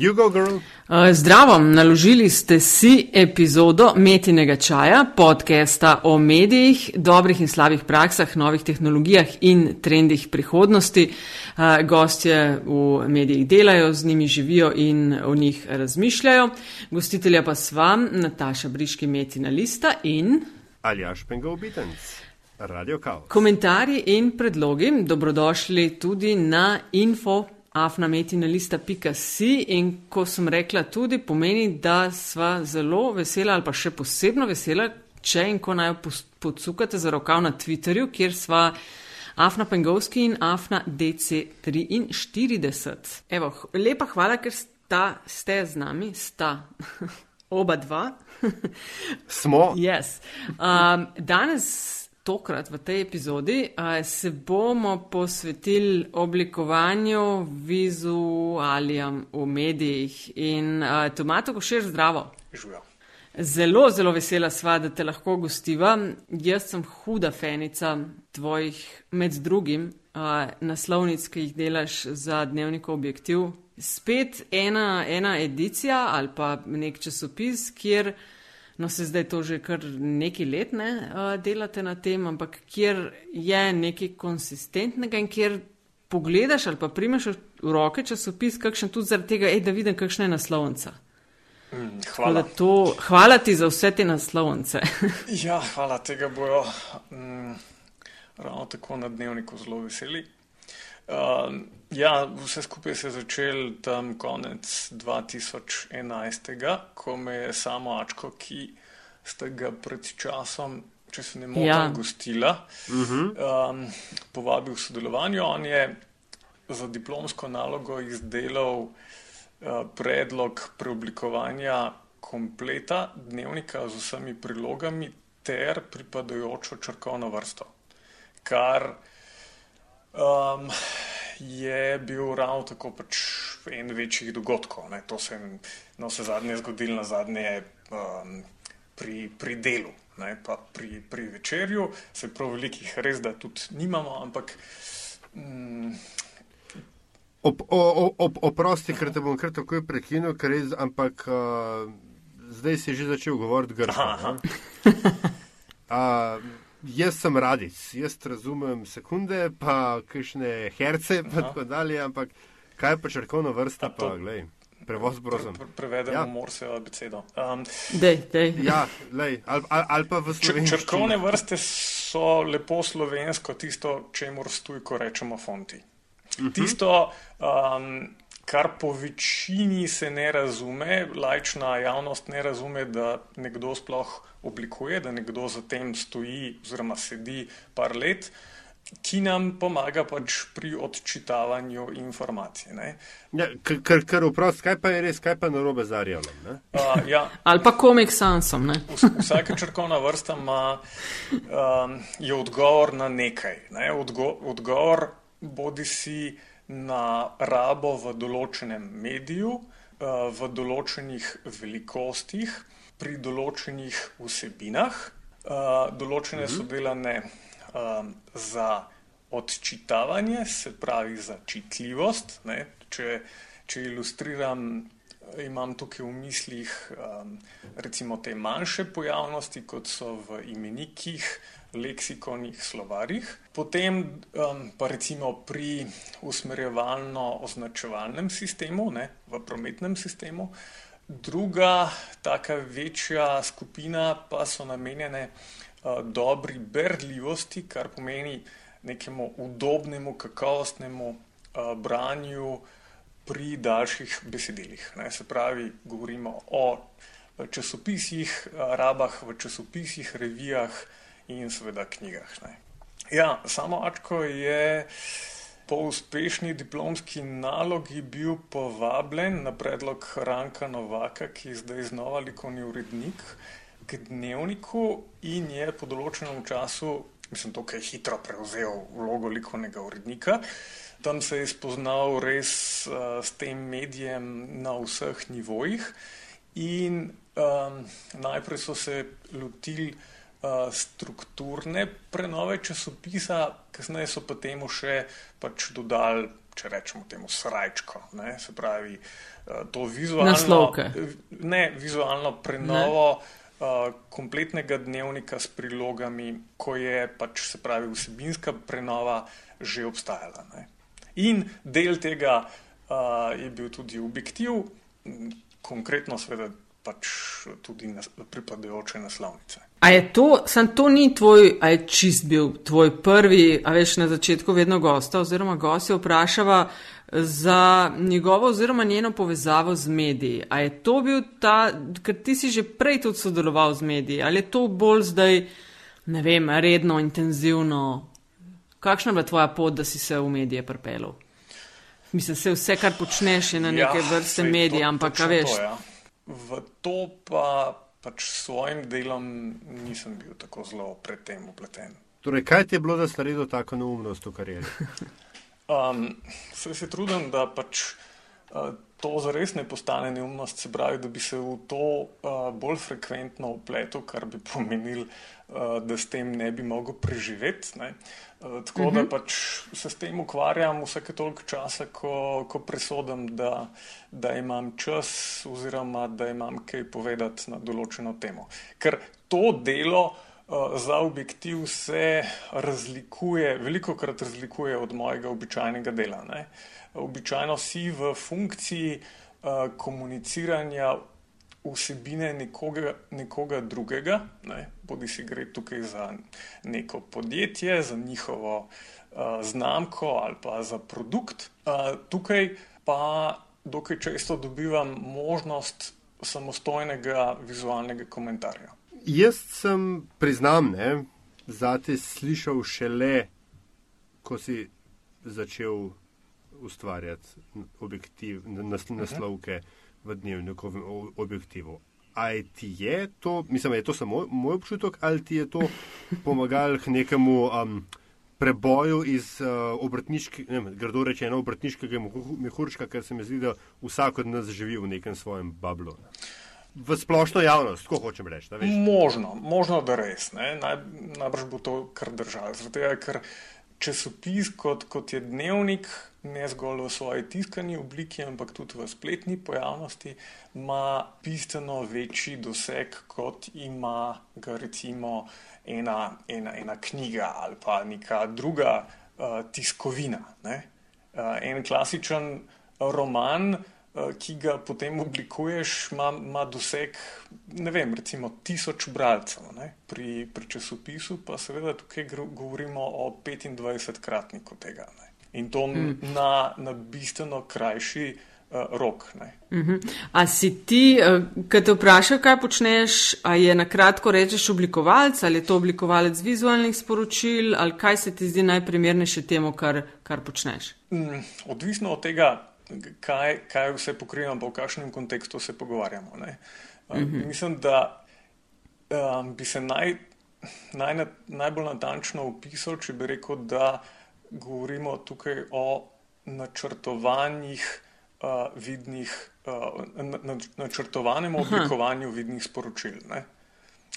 Uh, zdravo, naložili ste si epizodo Metinega čaja, podcasta o medijih, dobrih in slabih praksah, novih tehnologijah in trendih prihodnosti. Uh, gostje v medijih delajo, z njimi živijo in o njih razmišljajo. Gostitelja pa sva Nataša Briški, Metina Lista in Aljaš Pengov Bitenc. Komentarji in predlogi dobrodošli tudi na info afnametinalista.si in ko sem rekla tudi, pomeni, da sva zelo vesela ali pa še posebno vesela, če in ko naj podsukate za rokav na Twitterju, kjer sva Afna Pengovski in Afna DC43. Evo, lepa hvala, ker sta, ste z nami, sta oba dva. Smo. Yes. Um, danes tokrat v tej epizodi se bomo posvetili oblikovanju vizualijam v medijih. In Tomato, ko še zdravo. Živijo. Zelo, zelo vesela sva, da te lahko gostiva. Jaz sem huda fenica tvojih, med drugim, naslovnic, ki jih delaš za dnevnikov objektiv. Spet ena, ena edicija ali pa nek časopis, kjer. No, se zdaj to že kar nekaj let ne uh, delate na tem, ampak kjer je nekaj konsistentnega in kjer pogledaš ali pa primeš v roke časopis, kakšen tudi zaradi tega, ej, da vidim, kakšna je naslovnica. Mm, hvala. To, hvala ti za vse te naslovnice. ja, hvala, tega bojo mm, ravno tako na dnevniku zelo veseli. Uh, ja, vse skupaj se je začel tam konec 2011, ko me je samo Ačko, ki ste ga pred časom, če se ne motim, ja. gostila, uh -huh. um, povabil v sodelovanju. On je za diplomsko nalogo izdelal uh, predlog preoblikovanja kompleta dnevnika z vsemi prilogami ter pripadajočo črkovno vrsto. Kar Um, je bil ravno tako pač en večjih dogodkov. Ne. To se je na vse zadnje zgodilo na zadnje um, pri, pri delu, ne, pa pri, pri večerju. Se prav velikih res, da tudi nimamo, ampak. Um, Oprosti, ker te bom kar takoj prekinil, ker res, ampak uh, zdaj si že začel govoriti grško. Jaz sem radic, jaz razumem sekunde, pa kakšne herce, pa tako dalje, ampak kaj pa črkovna vrsta, pa gledaj. Prevoz brozom. Pre, pre, prevedemo ja. morse abecedo. Um, dej, dej. Ja, lej, ali, ali pa v slovenščini. Črkovne vrste so lepo slovensko, tisto, čemu stujko rečemo fonti. Uh mhm. -huh. Tisto, um, kar po večini se ne razume, lajčna javnost ne razume, da nekdo sploh oblikuje, da nekdo za tem stoji oziroma sedi par let, ki nam pomaga pač pri odčitavanju informacij. Ja, ker ker vprost, kaj pa je res, kaj pa narobe z Arjelom? Ja. Ali pa komik sansom. Vsaka črkovna vrsta ima, um, je odgovor na nekaj. Ne? Odgo odgovor bodi si na rabo v določenem mediju, uh, v določenih velikostih pri določenih vsebinah. Uh, določene mhm. so delane um, za odčitavanje, se pravi za čitljivost. Če, če ilustriram, imam tukaj v mislih um, recimo te manjše pojavnosti, kot so v imenikih, leksikonih, slovarjih. Potem um, pa recimo pri usmerjevalno-označevalnem sistemu, ne, v prometnem sistemu. Druga, taka večja skupina pa so namenjene uh, dobri berljivosti, kar pomeni nekemu udobnemu, kakovostnemu uh, branju pri daljših besedilih. Ne, se pravi, govorimo o časopisih, rabah v časopisih, revijah in seveda knjigah. Ne. Ja, samo Ačko je po uspešni diplomski nalogi bil povabljen na predlog Ranka Novaka, ki je zdaj znova likovni urednik, k dnevniku in je po določenem času, mislim, to, kaj hitro prevzel vlogo likovnega urednika. Tam se je spoznal res uh, s tem medijem na vseh nivojih, in um, najprej so se lotili strukturne prenove časopisa, kasneje so pa temu še pač dodali če rečemo temu srajčko, ne, se pravi uh, to vizualno, Naslovke. ne, vizualno prenovo ne. Uh, kompletnega dnevnika s prilogami, ko je pač se pravi vsebinska prenova že obstajala. Ne. In del tega uh, je bil tudi objektiv, konkretno seveda pač tudi nas, pripadajoče naslovnice. A je to, sam to ni tvoj, a je čist bil tvoj prvi, a veš na začetku vedno gosta oziroma gostja vprašava za njegovo oziroma njeno povezavo z mediji. A je to bil ta, ker ti si že prej tudi sodeloval z mediji, ali je to bolj zdaj, ne vem, redno, intenzivno? Kakšna je bila tvoja pot, da si se v medije pripelil? Mislim, se vse, kar počneš, je na neke ja, vrste medije, ampak, a veš. To, ja. V to pa pač s svojim delom nisem bil tako zelo predtem upleten. Torej, kaj ti je bilo, da si naredil tako neumnost v karieri? Um, se, se trudim, da pač uh, to zares ne postane neumnost, se pravi, da bi se v to uh, bolj frekventno upletel, kar bi pomenil, uh, da s tem ne bi mogel preživeti. Ne? Uh, tako uh -huh. da mhm. pač se s tem ukvarjam vsake toliko časa, ko, ko presodim, da, da imam čas oziroma da imam kaj povedati na določeno temo. Ker to delo. Za objektiv se razlikuje, veliko krat razlikuje od mojega običajnega dela. Ne? običajno si v funkciji uh, komuniciranja vsebine nekoga, nekoga drugega, ne? bodi si gre tukaj za neko podjetje, za njihovo uh, znamko ali pa za produkt. Uh, tukaj pa dokaj često dobivam možnost samostojnega vizualnega komentarja. Jaz sem, priznam, ne, zate slišal šele, ko si začel ustvarjati objektiv, nas, naslovke v dnevniku v objektivu. Ali ti je to, mislim, je to samo moj občutek, ali ti je to pomagalo k nekemu um, preboju iz uh, obrtniškega, grdo rečeno, obrtniškega mehurčka, ker se mi zdi, da vsak od nas živi v nekem svojem bablu. V splošno javnost, tako hočem reči. Možno, možno, da res. Naj, najbrž bo to kar držalo. Zato je, ker časopis kot, kot je dnevnik, ne zgolj v svoji tiskani obliki, ampak tudi v spletni pojavnosti, ima bistveno večji doseg, kot ima ga recimo ena, ena, ena knjiga ali pa neka druga uh, tiskovina. Uh, en klasičen roman. Eh, ki ga potem oblikuješ, ima, ima doseg, ne vem, recimo tisoč bralcev. Pri, pri časopisu pa seveda tukaj govorimo o 25-kratniku tega. Ne? In to mm. na, na bistveno krajši uh, rok. Mm -hmm. A si ti, uh, ki te vprašaj, kaj počneš, a je na kratko rečeš oblikovalec ali je to oblikovalec vizualnih sporočil ali kaj se ti zdi najprimernejše temu, kar, kar počneš? Mm, odvisno od tega, kaj, kaj vse pokrivamo, v kakšnem kontekstu se pogovarjamo. Um, mm -hmm. Mislim, da um, bi se naj, naj, najbolj natančno opisal, če bi rekel, da govorimo tukaj o načrtovanjih uh, vidnih, uh, načrtovanem oblikovanju Aha. vidnih sporočil. Ne?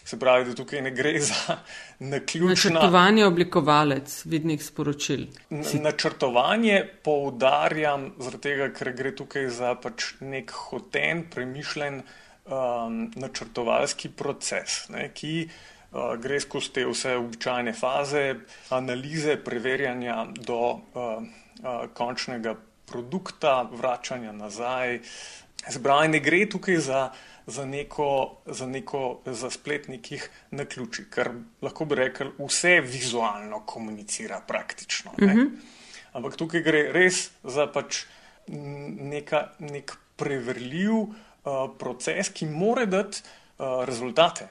Se pravi, da tukaj ne gre za naključno. Načrtovanje oblikovalec vidnih sporočil. Načrtovanje poudarjam, tega, ker gre tukaj za pač nek hoten, premišljen um, načrtovalski proces, ne, ki uh, gre skozi te vse običajne faze, analize, preverjanja do uh, uh, končnega produkta, vračanja nazaj. Zbranje ne gre tukaj za za neko, za neko za splet nekih na ključi, ker lahko bi rekel, vse vizualno komunicira praktično. Mm -hmm. Ampak tukaj gre res za pač neka, nek preverljiv uh, proces, ki mora dati uh, rezultate.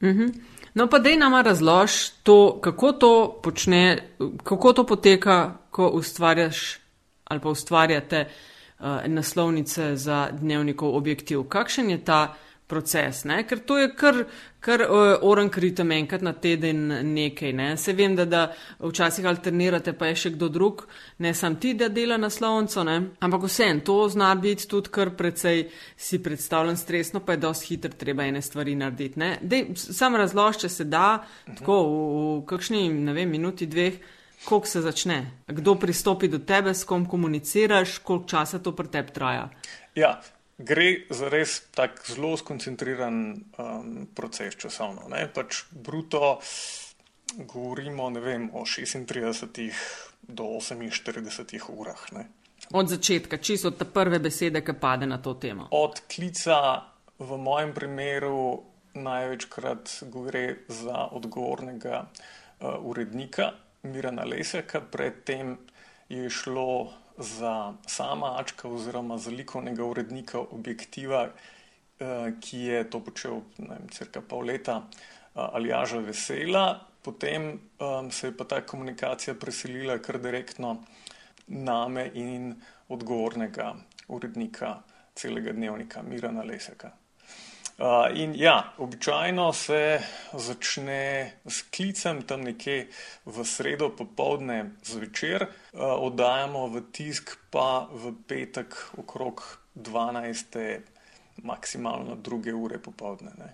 Mm -hmm. No, pa dej nama razlož to, kako to počne, kako to poteka, ko ustvarjaš ali pa ustvarjate uh, naslovnice za dnevnikov objektiv. Kakšen je ta proces? Ne? Ker to je kar, kar uh, oren kritem enkrat na teden nekaj. Ne? Se vem, da, da včasih alternirate, pa je še kdo drug, ne sam ti, da dela naslovnico, ne? ampak vsem to zna biti tudi kar precej si predstavljen stresno, pa je dosti hitro treba ene stvari narediti. Dej, sam razlož, če se da, tako v, v kakšni, ne vem, minuti, dveh Kako se začne? Kdo pristopi do tebe, s kom komuniciraš, koliko časa to pri tebi traja? Ja, gre za res tak zelo skoncentriran um, proces časovno. Ne? Pač bruto govorimo vem, o 36 do 48 urah. Ne? Od začetka, čisto od prve besede, ki pade na to temo. Od klica, v mojem primeru, največkrat gre za odgovornega uh, urednika Mirana Leseka, predtem je šlo za sama Ačka oziroma za likovnega urednika objektiva, uh, ki je to počel vem, cirka pol leta uh, ali Aža Vesela. Potem um, se je pa ta komunikacija preselila kar direktno name in odgovornega urednika celega dnevnika Mirana Leseka. Uh, in ja, običajno se začne s klicem tam nekje v sredo popovdne zvečer, uh, oddajamo v tisk pa v petek okrog 12. maksimalno druge ure popovdne. Ne.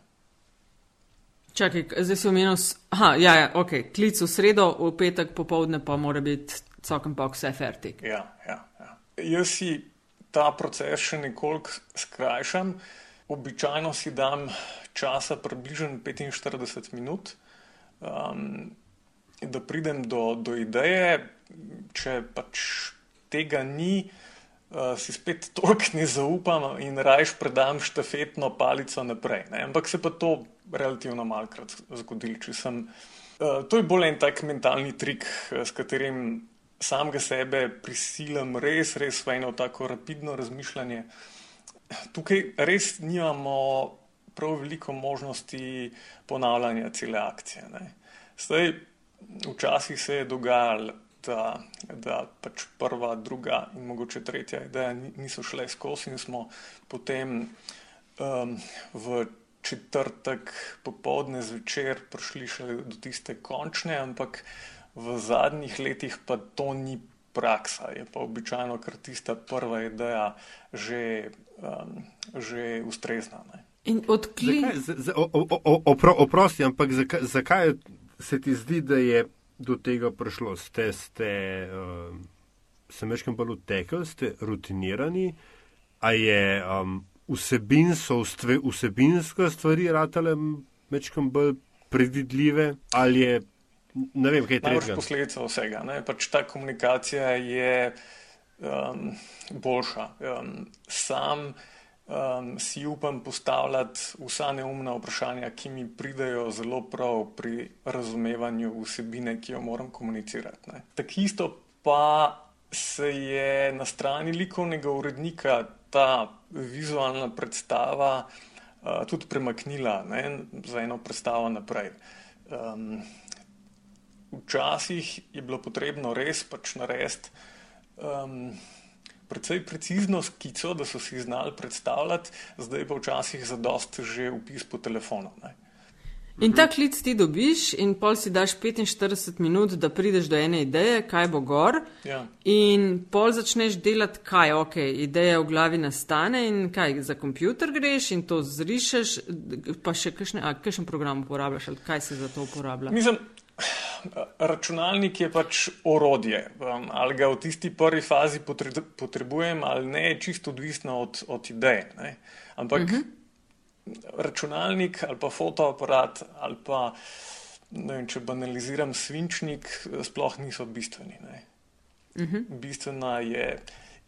Čakaj, zdaj si omenil, da ja, ja, okay. klic v sredo, v petek popovdne pa mora biti cakem pa vse fertik. Ja, ja, ja. Jaz si ta proces še nekoliko skrajšam. Običajno si dam časa približno 45 minut, um, da pridem do, do ideje. Če pač tega ni, uh, si spet toliko ne zaupam in rajš predam štafetno palico naprej. Ne? Ampak se pa to relativno malkrat zgodilo. Uh, to je bolj en tak mentalni trik, uh, s katerim samega sebe prisilim res, res v eno tako rapidno razmišljanje. Tukaj res nimamo prav veliko možnosti ponavljanja cele akcije. Ne. Zdaj, včasih se je dogajalo, da, da pač prva, druga in mogoče tretja ideja niso šle skozi in smo potem um, v četrtek popovdne zvečer prišli še do tiste končne, ampak v zadnjih letih pa to ni praksa, je pa običajno, ker tista prva ideja že, um, že ustrezna. Ne. In odklik. Oprosti, ampak zakaj, zakaj se ti zdi, da je do tega prišlo? Ste, ste uh, se meškam bolj utekli, ste rutinirani, a je um, vsebin, so vsebinske stvari ratale mečkam bolj predvidljive, ali je ne vem, kaj je to. Najbolj posledica vsega. Pač ta komunikacija je um, boljša. Um, sam um, si upam postavljati vsa neumna vprašanja, ki mi pridejo zelo prav pri razumevanju vsebine, ki jo moram komunicirati. Tako isto pa se je na strani likovnega urednika ta vizualna predstava uh, tudi premaknila ne, za eno predstavo naprej. Um, včasih je bilo potrebno res pač narediti um, precej precizno skico, da so si znali predstavljati, zdaj pa včasih za dost že upis po telefonu. Ne. In ta klic ti dobiš, in pol si daš 45 minut, da prideš do ene ideje, kaj bo gor. Ja. In pol začneš delati, kaj ok, ideja v glavi nastane in kaj za kompjuter greš in to zrišeš, pa še kakšen program uporabljaš ali kaj se za to uporablja. Mislim, Računalnik je pač orodje. Um, ali ga v tisti prvi fazi potrebujem, ali ne, je čisto odvisno od, od ideje. Ne? Ampak uh mhm. -huh. računalnik ali pa fotoaparat ali pa, vem, če banaliziram, svinčnik, sploh niso bistveni. Uh mhm. -huh. Bistvena je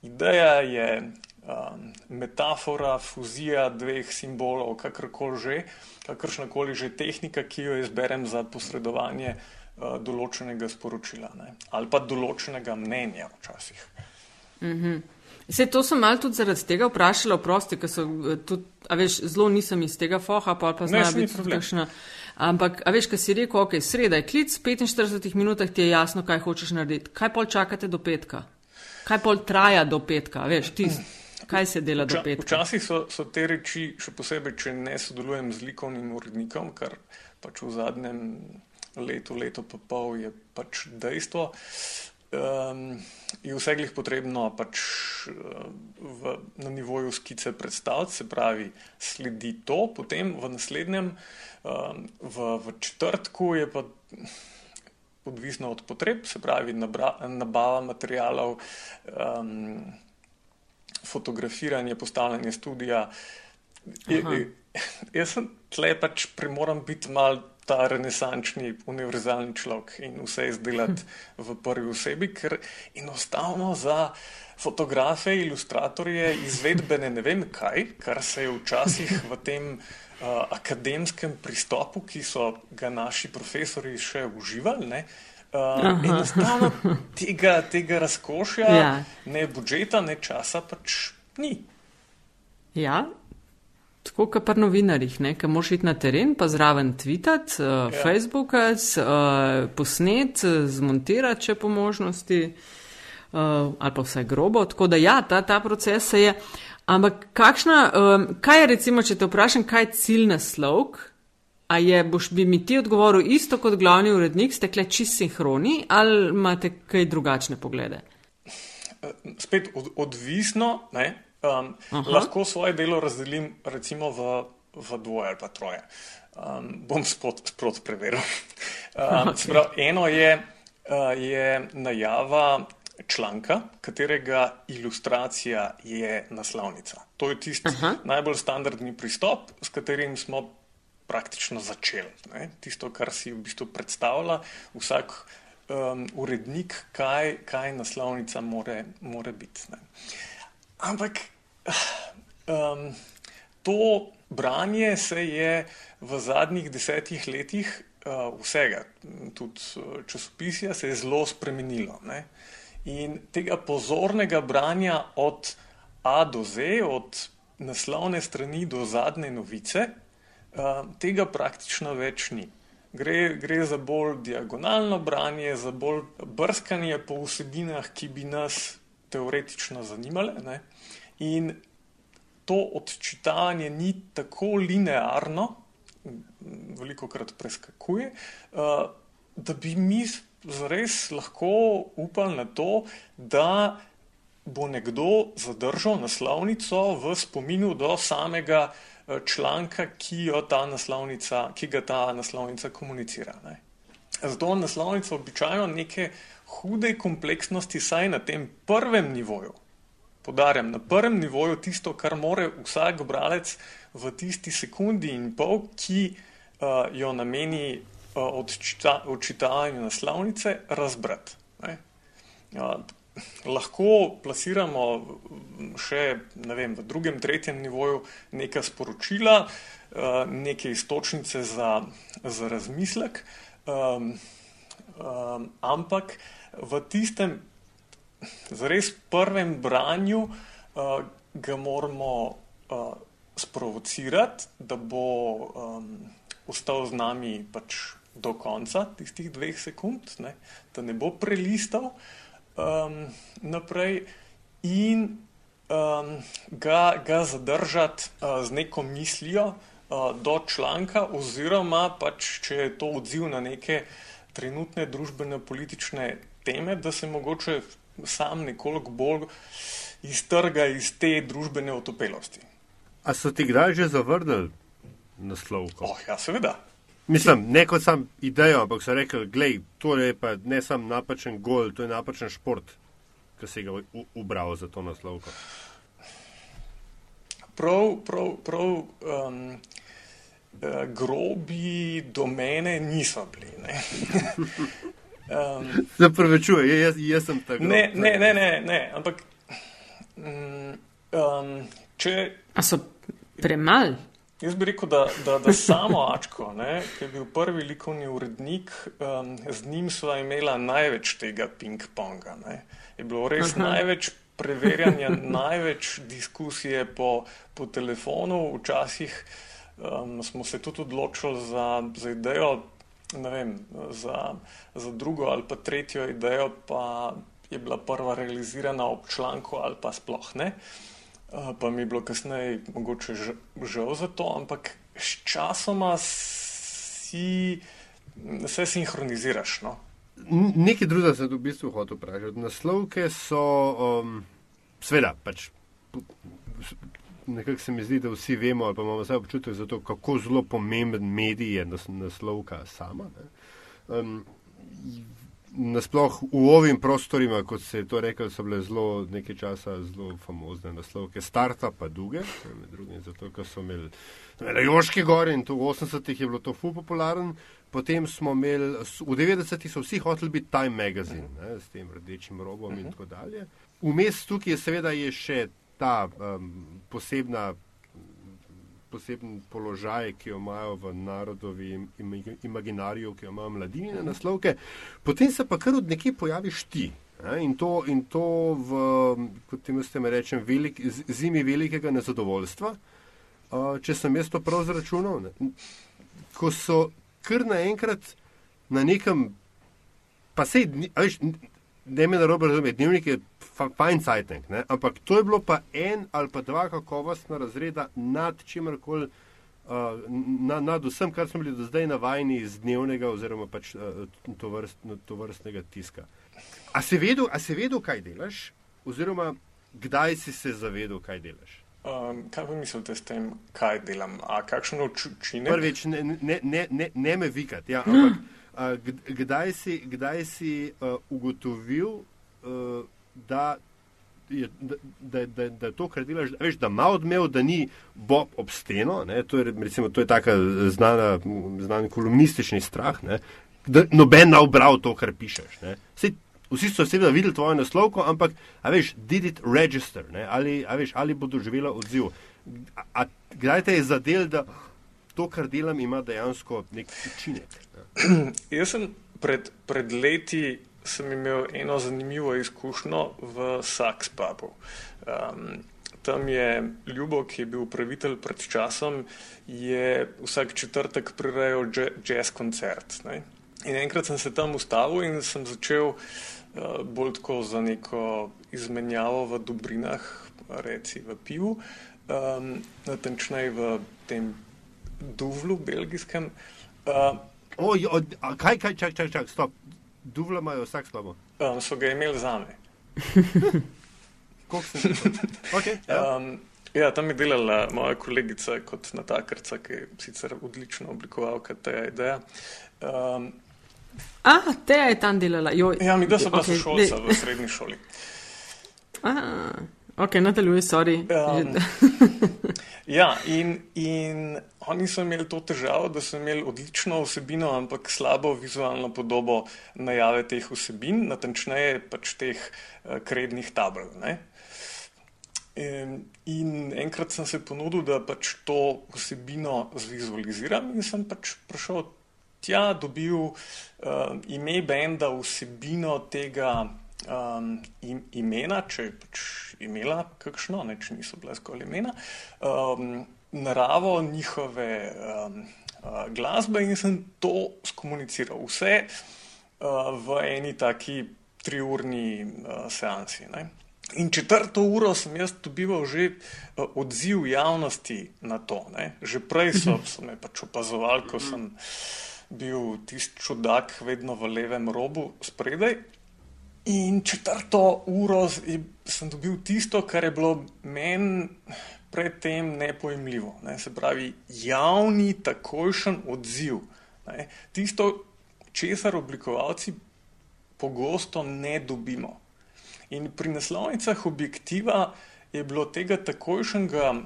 ideja, je um, metafora, fuzija dveh simbolov, kakorkoli že, kakršnakoli že tehnika, ki jo izberem za posredovanje. Eh, določenega sporočila ne? ali pa določenega mnenja včasih. Mm -hmm. Se, to sem malo tudi zaradi tega vprašala, prosti, ker so eh, tudi, a veš, zelo nisem iz tega foha, pa pa znajo biti kakšna. Ampak, a veš, kaj si rekel, ok, sreda je klic, v 45 minutah ti je jasno, kaj hočeš narediti. Kaj pol čakate do petka? Kaj pol traja do petka, veš, tist. Kaj se dela do petka? Včasih so, so te reči, še posebej, če ne sodelujem z likovnim urednikom, kar pač v zadnjem leto, leto pa pol je pač dejstvo. Um, je vse glih potrebno pač uh, v, na nivoju skice predstaviti, se pravi, sledi to, potem v naslednjem, um, v, v četrtku je pa odvisno od potreb, se pravi nabra, nabava materijalov, um, fotografiranje, postavljanje studija. Je, jaz sem tle pač primoran biti mal ta renesančni, univerzalni človek in vse izdelati v prvi osebi, ker enostavno za fotografe, ilustratorje, izvedbene ne vem kaj, kar se je včasih v tem uh, akademskem pristopu, ki so ga naši profesori še uživali. Ne, Uh, enostavno tega, tega razkošja, ja. ne budžeta, ne časa, pač ni. Ja, Tako kot pri novinarjih, ki moraš iti na teren, pa zraven tvitati, uh, ja. Facebookati, uh, posnet, zmontirati, če po možnosti, uh, ali pa vsaj grobo. Tako da ja, ta, ta proces se je. Ampak kakšna, um, kaj je recimo, če te vprašam, kaj je cilj naslovk? A je, boš bi mi ti odgovoril isto kot glavni urednik, ste kle čist sinhroni ali imate kaj drugačne poglede? Spet od, odvisno, ne? Um, lahko svoje delo razdelim recimo v, v dvoje ali pa troje. Um, bom sprot preveril. Um, okay. prav, eno je, uh, je najava članka, katerega ilustracija je naslovnica. To je tisti najbolj standardni pristop, s katerim smo praktično začeli. Ne? Tisto, kar si v bistvu predstavlja vsak um, urednik, kaj, kaj naslovnica more, more biti. Ne? Ampak Um, to branje se je v zadnjih desetih letih uh, vsega, tudi uh, časopisja, se je zelo spremenilo. Ne? In tega pozornega branja od A do Z, od naslovne strani do zadnje novice, tega praktično več ni. Gre, gre za bolj diagonalno branje, za bolj brskanje po vsebinah, ki bi nas teoretično zanimale. Ne? In to odčitavanje ni tako linearno, veliko krat preskakuje, uh, da bi mi res lahko upali na to, da bo nekdo zadržal naslovnico v spominu do samega članka, ki, ta ki ga ta naslovnica komunicira. Ne. Zato naslovnica običajno neke hude kompleksnosti, saj na tem prvem nivoju, Podarjam, na prvem nivoju tisto, kar more vsak bralec v tisti sekundi in pol, ki uh, jo nameni uh, odčitavanju naslovnice, razbrati. Uh, lahko plasiramo še vem, v drugem, tretjem nivoju neka sporočila, uh, neke istočnice za, za razmislek, um, um, ampak v tistem zares prvem branju uh, ga moramo uh, sprovocirati, da bo um, ostal z nami pač do konca tistih dveh sekund, ne, da ne bo prelistal um, naprej in um, ga, ga zadržati uh, z neko mislijo uh, do članka, oziroma pač, če je to odziv na neke trenutne družbene politične teme, da se mogoče sam nekoliko bolj iztrga iz te družbene otopelosti. A so ti kdaj že zavrnili naslov? Oh, ja, seveda. Mislim, ne kot sam idejo, ampak so rekli, gledaj, to je pa ne sam napačen gol, to je napačen šport, ki si ga ubral za to naslovko. Prav, prav, prav um, uh, grobi do mene niso bili. Um, Se pravi, čuje, jaz, jaz sem tako. Ne, ne, ne, ne, ne, ampak. Um, če. A so premali? Jaz bi rekel, da, da, da samo Ačko, ne, ki je bil prvi likovni urednik, um, z njim sva imela največ tega ping-ponga. Je bilo res Aha. največ preverjanja, največ diskusije po, po telefonu. Včasih um, smo se tudi odločili za, za idejo vem, za, za drugo ali pa tretjo idejo, pa je bila prva realizirana ob članku ali pa sploh ne. Pa mi je bilo kasneje mogoče žal za to, ampak s časoma si vse sinhroniziraš. No? Nekaj drugega se v bistvu hoče vprašati. Naslovke so, um, sveda, pač nekako se mi zdi, da vsi vemo, ali pa imamo vse občutek za to, kako zelo pomemben medij je nas, naslovka sama. Um, nasploh v ovim prostorima, kot se je to rekel, so bile zelo nekaj časa zelo famozne naslovke, starta pa duge, med drugim zato, ker so imeli na Joški gori in tu v 80-ih je bilo to fu popularen. Potem smo imeli, v 90-ih so vsi hoteli biti Time Magazine, ne, s tem rdečim robom in tako dalje. Vmes tukaj je seveda je še ta um, posebna poseben položaj, ki jo imajo v narodovi imaginariju, ki jo imajo mladine naslovke, potem se pa kar od nekje pojaviš ti. In to, in to v, kot temu ste me rečem, velik, zimi velikega nezadovoljstva, če sem jaz to prav zračunal, ko so kar naenkrat na nekem, pa sej, ne me narobe razumeti, dnevnik je fajn cajtnik, ampak to je bilo pa en ali pa dva kakovostna razreda nad čimerkoli, uh, nad, nad vsem, kar smo bili do zdaj navajeni iz dnevnega oziroma pač uh, to, vrst, to vrstnega tiska. A si, vedel, a si vedel, kaj delaš, oziroma kdaj si se zavedel, kaj delaš? Um, kaj pa mislite s tem, kaj delam? A kakšen učinek? Prvič, ne, ne, ne, ne, ne me vikati, ja, ampak uh, kdaj si, kdaj si uh, ugotovil, uh, da je, da, da, da, je to, kar delaš, veš, da ima odmev, da ni Bob ob steno. Ne, to, je, recimo, to je tako znana, znan kolumnistični strah, ne, da noben ne obral to, kar pišeš. Sej, vsi so seveda videli tvojo naslovko, ampak, a veš, did it register, ne, ali, a veš, ali bo doživela odziv. A, a kdaj te je zadel, da to, kar delam, ima dejansko nek učinek? Jaz sem pred, pred leti sem imel eno zanimivo izkušnjo v Saks pubu. Um, tam je Ljubo, ki je bil upravitelj pred časom, je vsak četrtek prirejal jazz koncert. Ne? In enkrat sem se tam ustavil in sem začel uh, bolj tako za neko izmenjavo v dobrinah, reci v pivu, um, natančneje v tem duvlu belgijskem. Uh, Oj, kaj, kaj, čak, čak, čak, stop. Duvla imajo vsak slabo. Um, so ga imeli za me. okay, ja. um, ja, tam je delala moja kolegica kot natakarca, ki je sicer odlično oblikovalka te ideje. Um, A, te je tam delala. Jo, ja, mi da so bila okay, šolca v srednji šoli. A, ok, nadaljuj, sorry. Um, Ja, in, in oni so imeli to težavo, da so imeli odlično vsebino, ampak slabo vizualno podobo najave teh vsebin, natančneje pač teh uh, krednih tabel. Ne? In, enkrat sem se ponudil, da pač to vsebino zvizualiziram, in sem pač prišel tja, dobil uh, ime benda, vsebino tega um, imena, če je pač imela kakšno, ne, če niso bile zgolj imena, um, naravo njihove um, uh, glasbe in sem to skomuniciral. Vse uh, v eni taki triurni uh, seansi. Ne. In četrto uro sem jaz dobival že uh, odziv javnosti na to. Ne. Že prej so, so me pač opazovali, ko sem bil tisti čudak vedno v levem robu spredaj. In četrto uro sem dobil tisto, kar je bilo meni predtem nepojemljivo. Ne? Se pravi, javni, takojšen odziv. Ne? Tisto, česar oblikovalci pogosto ne dobimo. In pri naslovnicah objektiva je bilo tega takojšnjega uh,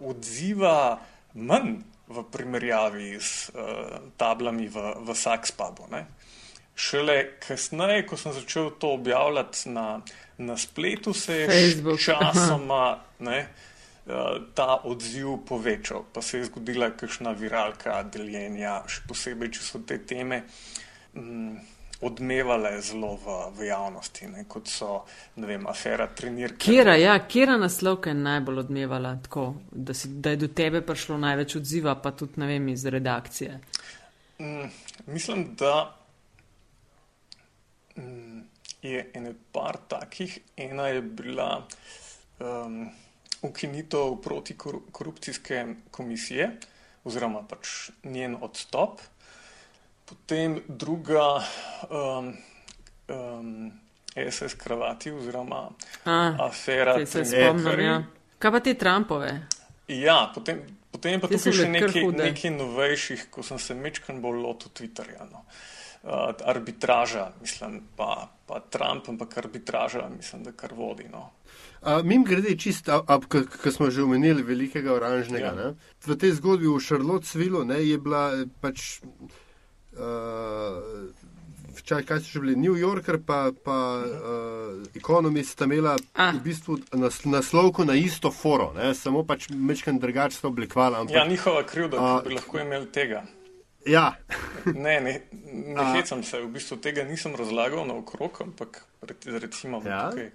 odziva manj v primerjavi s uh, tablami v, v Sakspabu. Šele kasneje, ko sem začel to objavljati na, na spletu, se je Facebook. časoma ne, eh, ta odziv povečal. Pa se je zgodila kakšna viralka deljenja, še posebej, če so te teme mm, odmevale zelo v, v javnosti, ne, kot so vem, afera trenirka. Kjera, ja, kjera naslovka je najbolj odmevala tako, da, si, da je do tebe prišlo največ odziva, pa tudi ne vem, iz redakcije? M, mislim, da Mm, je ene par takih. Ena je bila um, ukinitev protikorupcijske komisije oziroma pač njen odstop. Potem druga um, um, SS kravati oziroma A, afera. Se spomnim, ja. Kaj pa te Trumpove? Ja, potem, potem pa tukaj še nekaj, nekaj novejših, ko sem se mečkan bolj lotil Twitterja. No. uh, arbitraža, mislim, pa, pa Trump, ampak arbitraža, mislim, da kar vodi. No. Mim grede čisto, ko smo že omenili velikega oranžnega. Ja. V tej zgodbi v Šarlotsvilu je bila eh, pač. Uh, Včasih, kaj so že bili, New Yorker, pa, pa uh, Economist, sta imela A. v bistvu nas, naslovko na isto foro, ne? samo pač mečken drugače so oblikovali. Ampak, ja, njihova krivda, da bi lahko imeli tega. Ja. ne, ne, ne hecam se, v bistvu tega nisem razlagal na okrog, ampak recimo ja. tukaj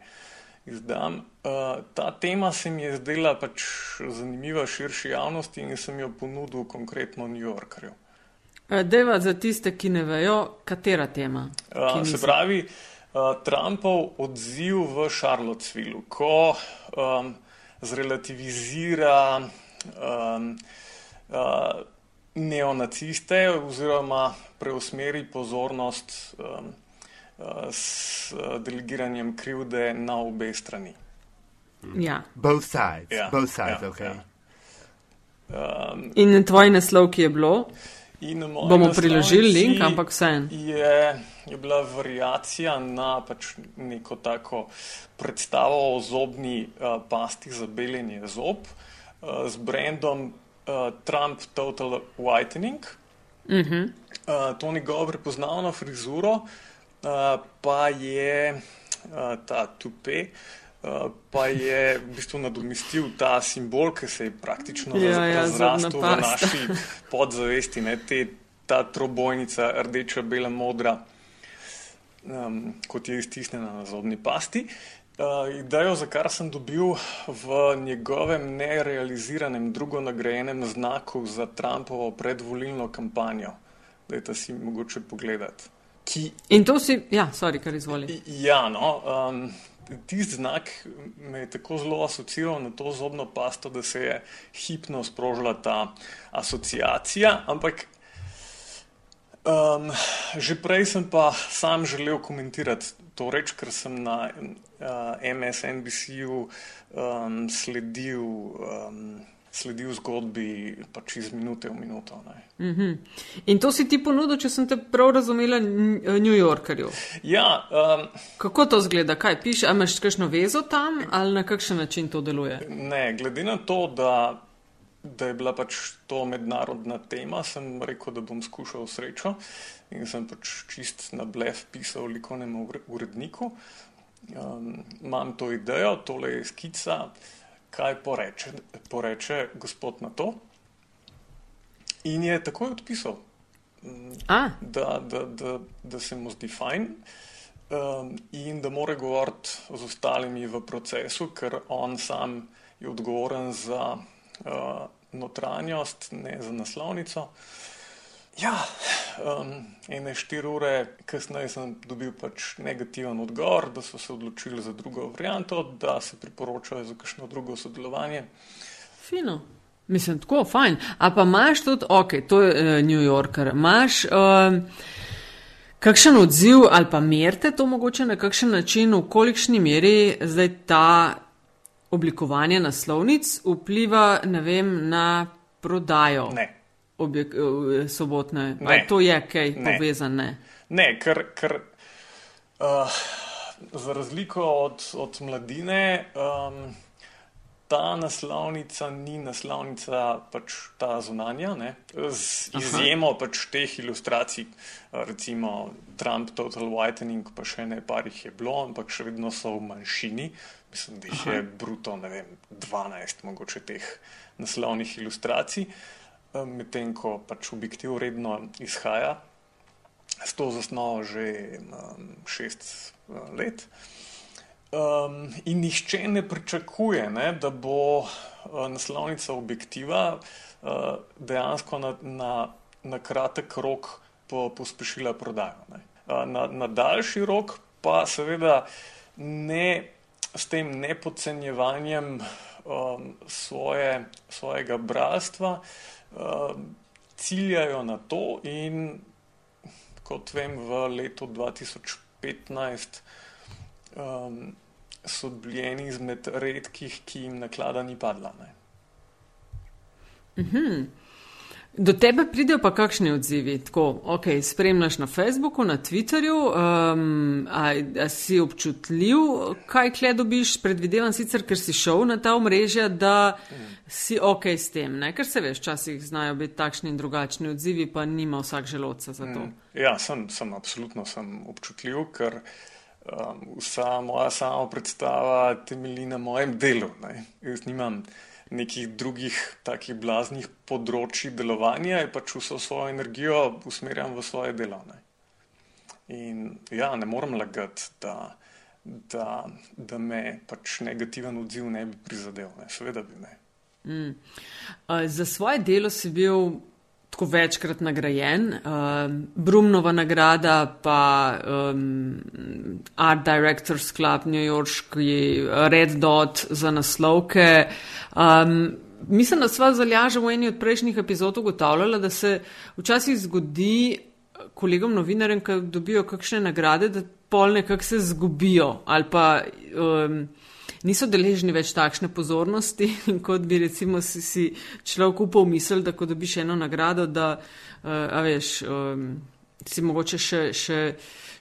izdam. Uh, ta tema se mi je zdela pač zanimiva širši javnosti in sem jo ponudil konkretno New Yorkerju. Deva za tiste, ki ne vejo, katera tema. Uh, se pravi, uh, Trumpov odziv v Charlottesvillu, ko um, zrelativizira um, uh, neonaciste oziroma preusmeri pozornost. Um, s delegiranjem krivde na obe strani. Ja. Both sides, ja. both sides, ja, ok. Ja. Um, in tvoj naslov, ki je bilo? Bomo priložili link, ampak vse. Je, je bila variacija na pač neko tako predstavo o zobni uh, pasti za beljenje zob uh, z brandom uh, Trump Total Whitening. Uh -huh. uh, to njegovo prepoznavno frizuro uh, pa je uh, ta tupe. Uh, pa je v bistvu nadomestil ta simbol, ki se je praktično ja, ja razrastel v naši podzavesti, ne, te, ta trobojnica, rdeča, bela, modra, um, kot je iztisnjena na zobni pasti. Uh, idejo, za kar sem dobil v njegovem nerealiziranem drugo nagrajenem znaku za Trumpovo predvolilno kampanjo, da je ta si mogoče pogledati. Ki, In to si, ja, sorry, kar izvoli. Ja, no, um, tisti znak me je tako zelo asociiral na to zobno pasto, da se je hipno sprožila ta asociacija. Ampak um, že prej sem pa sam želel komentirati to reč, ker sem na uh, MSNBC-ju um, sledil. Um, sledil zgodbi pač iz minute v minuto. Mm -hmm. In to si ti ponudil, če sem te prav razumela, New Yorkerju. Ja, um, Kako to zgleda? Kaj piše? Ali imaš kakšno vezo tam ali na kakšen način to deluje? Ne, glede na to, da, da je bila pač to mednarodna tema, sem rekel, da bom skušal srečo in sem pač čist na blef pisal likovnemu uredniku. Um, imam to idejo, tole je skica kaj poreče, poreče gospod na to. In je takoj odpisal, da, da, da, da se mu zdi fajn um, in da more govoriti z ostalimi v procesu, ker on sam je odgovoren za uh, notranjost, ne za naslovnico. Ja, um, ene štiri ure kasneje sem dobil pač negativen odgovor, da so se odločili za drugo varianto, da se priporočajo za kakšno drugo sodelovanje. Fino. Mislim, tako, fajn. A pa imaš tudi, ok, to je uh, New Yorker, imaš uh, kakšen odziv ali pa merite to mogoče na kakšen način, v kolikšni meri zdaj ta oblikovanje naslovnic vpliva, ne vem, na prodajo. Ne objek, eh, sobotne. Ne, to je kaj povezano? Ne, ne ker, ker uh, za razliko od, od mladine. Um, Ta naslovnica ni naslovnica, pač ta zunanja, ne? z izjemo pač teh ilustracij, recimo Trump, Total Whitening, pa še ne par jih je bilo, ampak še vedno so v manjšini. Mislim, da jih Aha. je bruto, ne vem, 12 mogoče teh naslovnih ilustracij. Uh, medtem ko pač objektiv redno izhaja s to zasnovo že um, šest uh, let. Um, in nišče ne pričakuje, ne, da bo uh, naslovnica objektiva uh, dejansko na, na, na kratek rok po, pospešila prodajo. Uh, na, na daljši rok pa seveda ne s tem nepodcenjevanjem um, svoje, svojega bratstva, Um, ciljajo na to, in kot vem, v letu 2015 um, so bili eni izmed redkih, ki jim naklada ni padla. Mhm. Do tebe pridejo pa kakšni odzivi? Tako, ok, spremljaš na Facebooku, na Twitterju, um, a, a si občutljiv, kaj kle dobiš, predvidevam sicer, ker si šel na ta omrežja, da si ok s tem, ne? ker se veš, včasih znajo biti takšni in drugačni odzivi, pa nima vsak želodca za to. Mm, ja, sem, sem absolutno sem občutljiv, ker um, vsa moja sama predstava temelji na mojem delu. Ne? Jaz nimam nekih drugih takih blaznih področji delovanja, je pač vso svojo energijo usmerjam v svoje delovne. In ja, ne morem lagati, da, da, da me pač negativen odziv ne bi prizadel, ne. seveda bi me. Mm. Uh, za svoje delo si bil tako večkrat nagrajen. Uh, Brumnova nagrada, pa um, Art Directors Club New Yorkski Red Dot za naslovke. Um, mislim, da sva zaljaža v eni od prejšnjih epizod ugotavljala, da se včasih zgodi kolegom novinarjem, ki dobijo kakšne nagrade, da pol nekako se zgubijo ali pa. Um, niso deležni več takšne pozornosti, kot bi recimo si, si človek upal misel, da ko dobiš eno nagrado, da uh, veš, um, si mogoče še, še,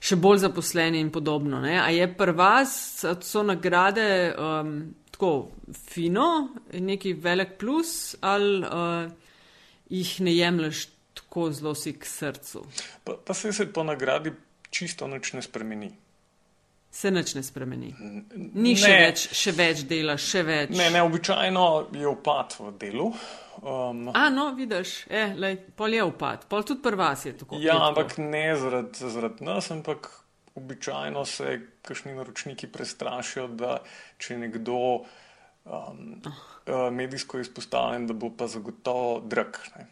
še bolj zaposleni in podobno. Ne? A je pri vas, so nagrade um, tako fino, neki velik plus ali uh, jih ne jemliš tako zelo si k srcu? Pa, pa se se po nagradi čisto nič ne spremeni se nič ne spremeni. Ni ne, še, več, še več dela, še več. Ne, ne, običajno je upad v delu. Um, A, no, vidiš, eh, lej, pol je upad, pol tudi pri vas je tako. Ja, je ampak tako. ne zaradi zarad nas, ampak običajno se kakšni naročniki prestrašijo, da če nekdo um, oh. medijsko izpostavljen, da bo pa zagotovo drag. Ne.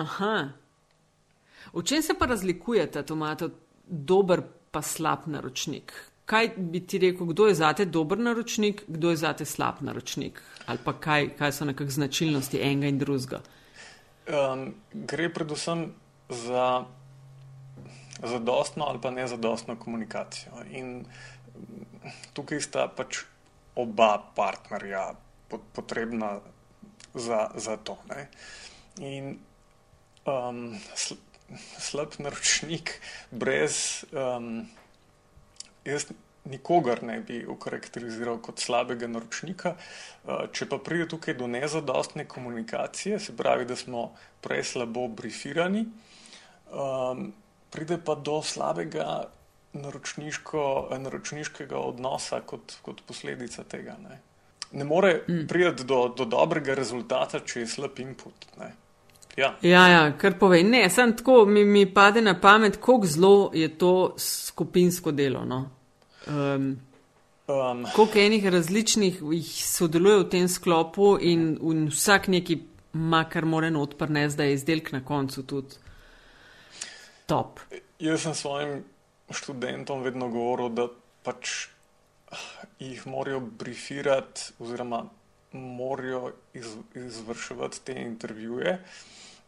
Aha. V čem se pa razlikujete, to imate dober pa slab naročnik? Kaj bi ti rekel, kdo je zate dober naročnik, kdo je zate slab naročnik? Ali pa kaj, kaj so nekakšne značilnosti enega in drugega? Um, gre predvsem za zadostno ali pa nezadostno komunikacijo. In tukaj sta pač oba partnerja potrebna za, za to. Ne? In um, slab naročnik brez. Um, jaz nikogar ne bi okarakteriziral kot slabega naročnika. Eh, če pa pride tukaj do nezadostne komunikacije, se pravi, da smo prej slabo brifirani, ehm, pride pa do slabega naročniškega odnosa kot, kot posledica tega. Ne, ne more mm. priti do, do dobrega rezultata, če je slab input. Ne. Ja. ja, ja, kar povej. Ne, samo tako mi, mi pade na pamet, kako zelo je to skupinsko delo. No? Um, um. Koliko enih različnih jih sodeluje v tem sklopu in, in vsak neki ima, kar mora not prnesti, da je izdelek na koncu tudi top. Jaz sem svojim študentom vedno govoril, da pač jih morajo brifirati oziroma morajo iz, izvrševati te intervjuje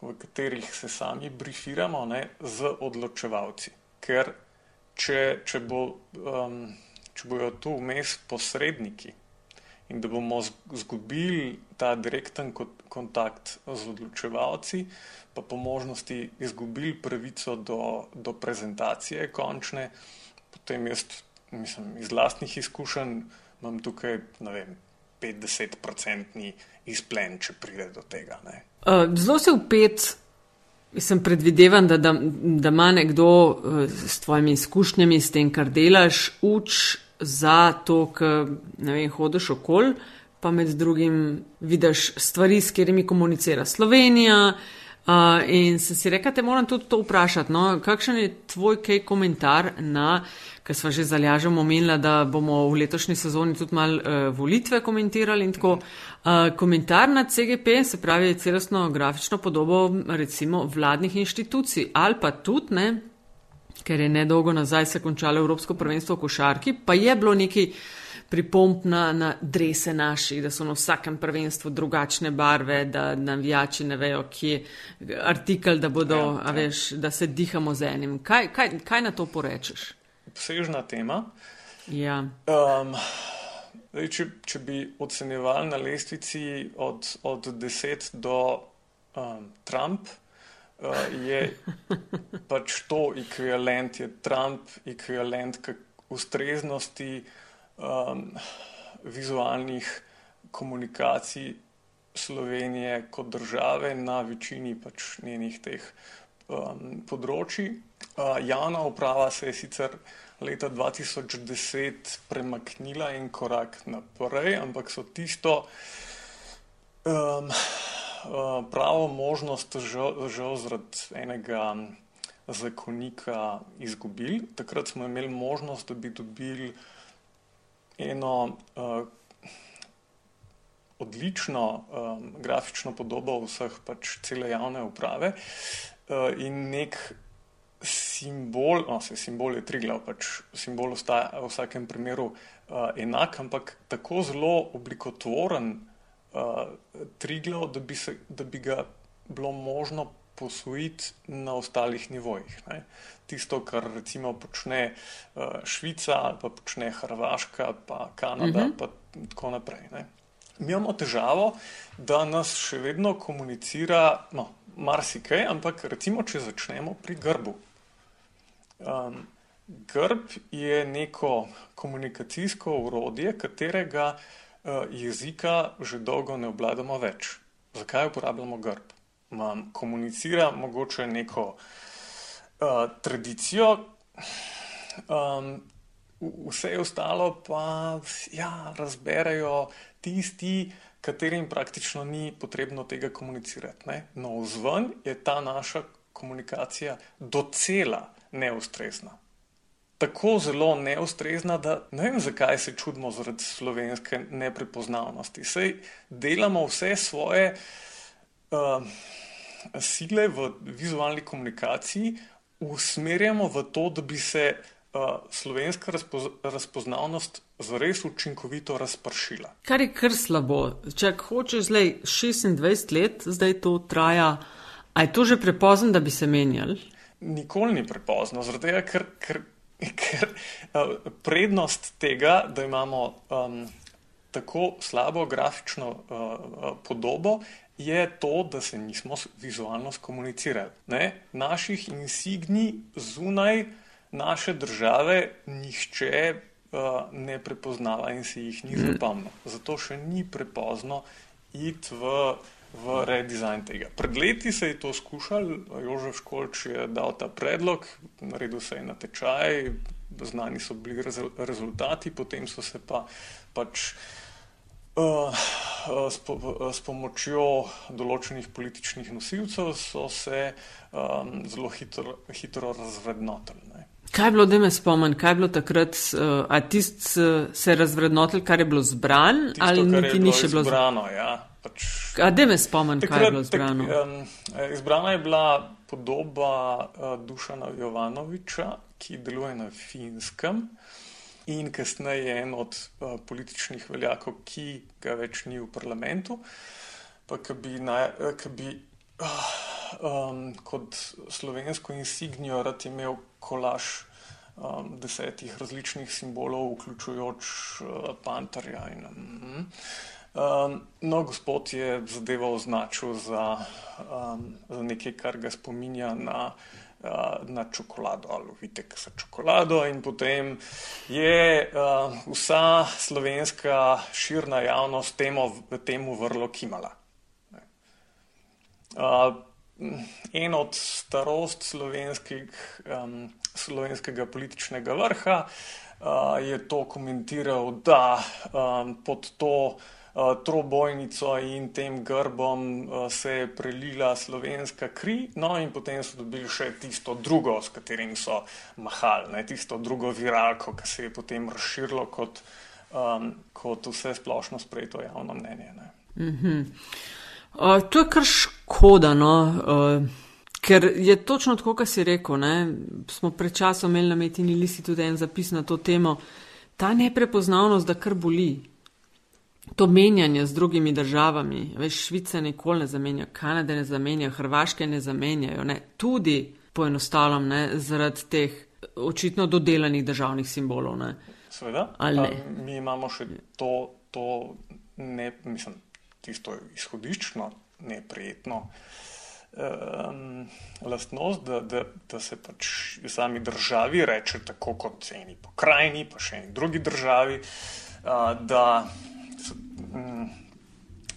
v katerih se sami brifiramo ne, z odločevalci. Ker če, če, bo, um, če bojo tu vmes posredniki in da bomo izgubili ta direkten kontakt z odločevalci, pa po možnosti izgubili pravico do, do prezentacije končne, potem jaz, mislim, iz lastnih izkušenj imam tukaj, ne vem, 50-odstotni izplen, če pride do tega. Ne. Uh, zelo se upet, sem predvidevan, da, da, da ima nekdo uh, s tvojimi izkušnjami, s tem, kar delaš, uč za to, da hodiš okol, pa med drugim vidiš stvari, s katerimi komunicira Slovenija. Uh, in se si rekel, da moram tudi to vprašati. No? Kakšen je tvoj kaj komentar na, ker smo že zalažemo omenila, da bomo v letošnji sezoni tudi mal uh, volitve komentirali in tako. Uh, komentar na CGP, se pravi celostno grafično podobo recimo vladnih inštitucij ali pa tudi ne, ker je nedolgo nazaj se končalo Evropsko prvenstvo v košarki, pa je bilo neki pripomp na, na drese naših, da so na vsakem prvenstvu drugačne barve, da navijači ne vejo, kje je artikel, da, bodo, ja, veš, da se dihamo z enim. Kaj, kaj, kaj na to porečeš? Obsežna tema. Ja. Um, zdaj, če, če bi ocenjevali na lestvici od, od 10 do um, Trump, uh, je pač to ekvivalent, je Trump ekvivalent ustreznosti um, vizualnih komunikacij Slovenije kot države na večini pač njenih teh um, področji. Uh, javna uprava se je sicer leta 2010 premaknila en korak naprej, ampak so tisto um, pravo možnost žal, žal zaradi enega zakonika izgubili. Takrat smo imeli možnost, da bi dobili eno uh, odlično um, grafično podobo vseh pač cele javne uprave uh, in nek simbol, no, se simbol je triglav, pač simbol ostaja v vsakem primeru uh, enak, ampak tako zelo oblikotvoren uh, triglav, da bi, se, da bi ga bilo možno posvojiti na ostalih nivojih. Ne. Tisto, kar recimo počne uh, Švica ali pa počne Hrvaška, pa Kanada, uh mhm. -huh. pa tako naprej. Ne. Mi imamo težavo, da nas še vedno komunicira no, marsikaj, ampak recimo, če začnemo pri grbu. Um, grb je neko komunikacijsko urodje, katerega uh, jezika že dolgo ne obladamo več. Zakaj uporabljamo grb? Mam, komunicira mogoče neko uh, tradicijo, um, vse ostalo pa ja, razberejo tisti, katerim praktično ni potrebno tega komunicirati. Ne? No, vzven je ta naša komunikacija docela neustrezna. Tako zelo neustrezna, da ne vem, zakaj se čudimo zaradi slovenske neprepoznavnosti. Sej delamo vse svoje uh, sile v vizualni komunikaciji, usmerjamo v to, da bi se uh, slovenska razpoz razpoznavnost zares učinkovito razpršila. Kar je kar slabo. Če hočeš zdaj 26 let, zdaj to traja, a je to že prepozno, da bi se menjali? Nikoli ni prepozno, zaradi tega, ker, ker, ker uh, prednost tega, da imamo um, tako slabo grafično uh, podobo, je to, da se nismo vizualno skomunicirali. Ne? Naših insignij zunaj naše države nihče uh, ne prepoznava in si jih ni zapomnil. Zato še ni prepozno iti v, v redesign tega. Pred leti se je to skušal, Jožef Školč je dal ta predlog, naredil se je na tečaj, znani so bili rezultati, potem so se pa pač. Uh, s, po, s pomočjo določenih političnih nosilcev so se um, zelo hitro, hitro razvrednotili. Kaj je bilo, da me spomnim, kaj je bilo takrat, uh, a tist uh, se je razvrednotil, kar je bilo zbran, Tisto, ali niti ni še bilo zbrano? Ja, pač, a da me spomnim, kaj je bilo zbrano. Tak, um, izbrana je bila podoba uh, Dušana Jovanoviča, ki deluje na finskem in kasneje je en od uh, političnih veljakov, ki ga več ni v parlamentu, pa ki bi, naj, ki bi uh, um, kot slovensko insignijo rad imel kolaž um, desetih različnih simbolov, vključujoč uh, panterja. In, um, um, no, gospod je zadevo označil za, um, za nekaj, kar ga spominja na. Uh, na čokolado ali vitek za čokolado, in potem je uh, vsa slovenska širna javnost temu, temu vrlo kimala. Uh, en od starost um, slovenskega političnega vrha uh, je to komentiral, da um, pod to trobojnico in tem grbom uh, se je prelila slovenska kri, no in potem so dobili še tisto drugo, s katerim so mahali, ne, tisto drugo viralko, ki se je potem razširilo kot, um, kot vse splošno sprejeto javno mnenje. Mm -hmm. Uh, to je kar škoda, no, uh, ker je točno tako, kot si rekel. Ne? Smo pred časom imeli na metini listi tudi en zapis na to temo. Ta neprepoznavnost, da kar boli. To menjanje z drugimi državami, veš, Švica nikoli ne zamenja, Kanada ne zamenja, Hrvaške ne zamenjajo, ne? tudi poenostavljam, zaradi teh očitno dodelanih državnih simbolov. Ne? Seveda, mi imamo še to, to ne, mislim, tisto izhodiščno neprijetno um, lastnost, da, da, da se pač sami državi reče, tako kot eni pokrajini, pa še eni drugi državi, uh, da um,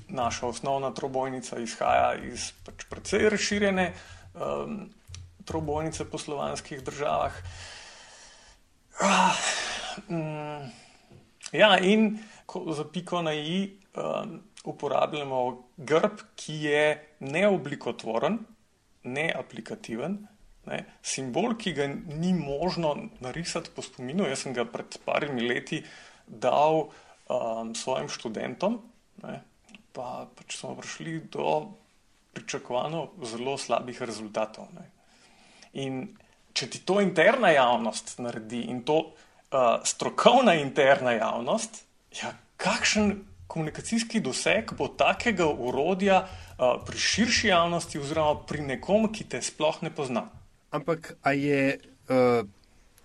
naša osnovna trobojnica izhaja iz pač precej razširjene um, trobojnice po slovanskih državah. Uh, um, ja, in ko, za piko na i. Um, uporabljamo grb, ki je neoblikotvoren, neaplikativen. Ne, simbol, ki ga ni možno narisati po spominu, jaz sem ga pred parimi leti dal um, svojim študentom, ne, pa pač smo prišli do pričakovano zelo slabih rezultatov. Ne. In če ti to interna javnost naredi in to uh, strokovna interna javnost, ja, kakšen komunikacijski doseg bo takega urodja uh, pri širši javnosti, oziroma pri nekom, ki te sploh ne pozna. Ampak a je uh,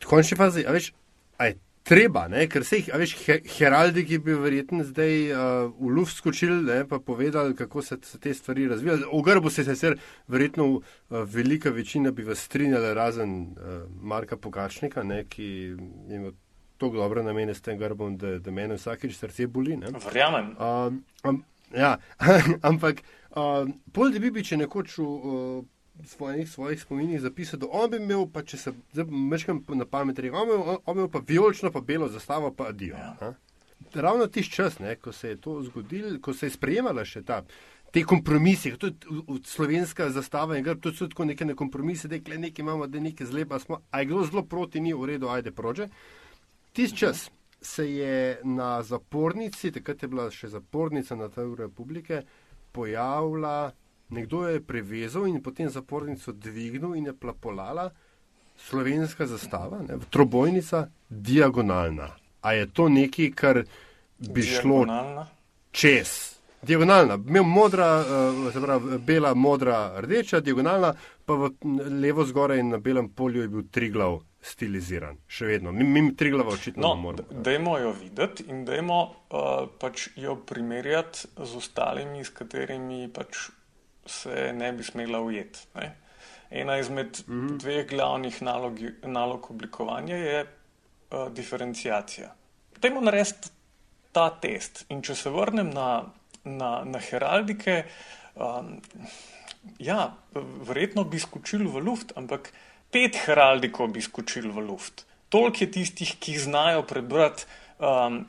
v končni fazi, a veš, a je treba, ne? ker se jih, a veš, he, heraldiki bi verjetno zdaj uh, v luft skočili, ne, pa povedali, kako se, se te stvari razvijajo. V grbu se je sicer verjetno uh, velika večina bi vas strinjala, razen uh, Marka Pogačnika, ne, ki ima tako dobre namene s tem grbom, da, da meni vsakeč srce boli. Verjamem. Um, um, ja, ampak um, pol da bi bi če nekoč v uh, svojih, svojih spominih zapisal, da on bi imel, pa če se mečkam na pamet rekel, on, on, on imel pa vijolično, pa belo zastavo, pa adijo. Ja. Ravno tiš čas, ne, ko se je to zgodilo, ko se je sprejemala še ta. Te kompromise, tudi slovenska zastava in grb, to so tako neke ne kompromise, da je nekaj imamo, da je nekaj zlepa, smo, a je bilo zelo proti, ni v redu, ajde prože. Tisti čas se je na zapornici, takrat je bila še zapornica na Trgu republike, pojavila, nekdo je prevezal in potem zapornico dvignil in je plapolala slovenska zastava, ne, trobojnica, diagonalna. A je to nekaj, kar bi šlo čez? Diagonalna, modra, uh, pravi, bela, modra, rdeča, diagonalna, pa v levo zgoraj in na belem polju je bil tri glav stiliziran, še vedno. Mi, mi tri glave očitno no, moramo. Dajmo jo videti in dajmo uh, pač jo primerjati z ostalimi, s katerimi pač se ne bi smela ujeti. Ne? Ena izmed mm -hmm. dveh glavnih nalog, nalog oblikovanja je uh, diferencijacija. Dajmo narediti ta test. In če se vrnem na, na, na heraldike, um, ja, verjetno bi skočil v luft, ampak pet heraldikov bi skočili v luft. Toliko je tistih, ki znajo prebrati um,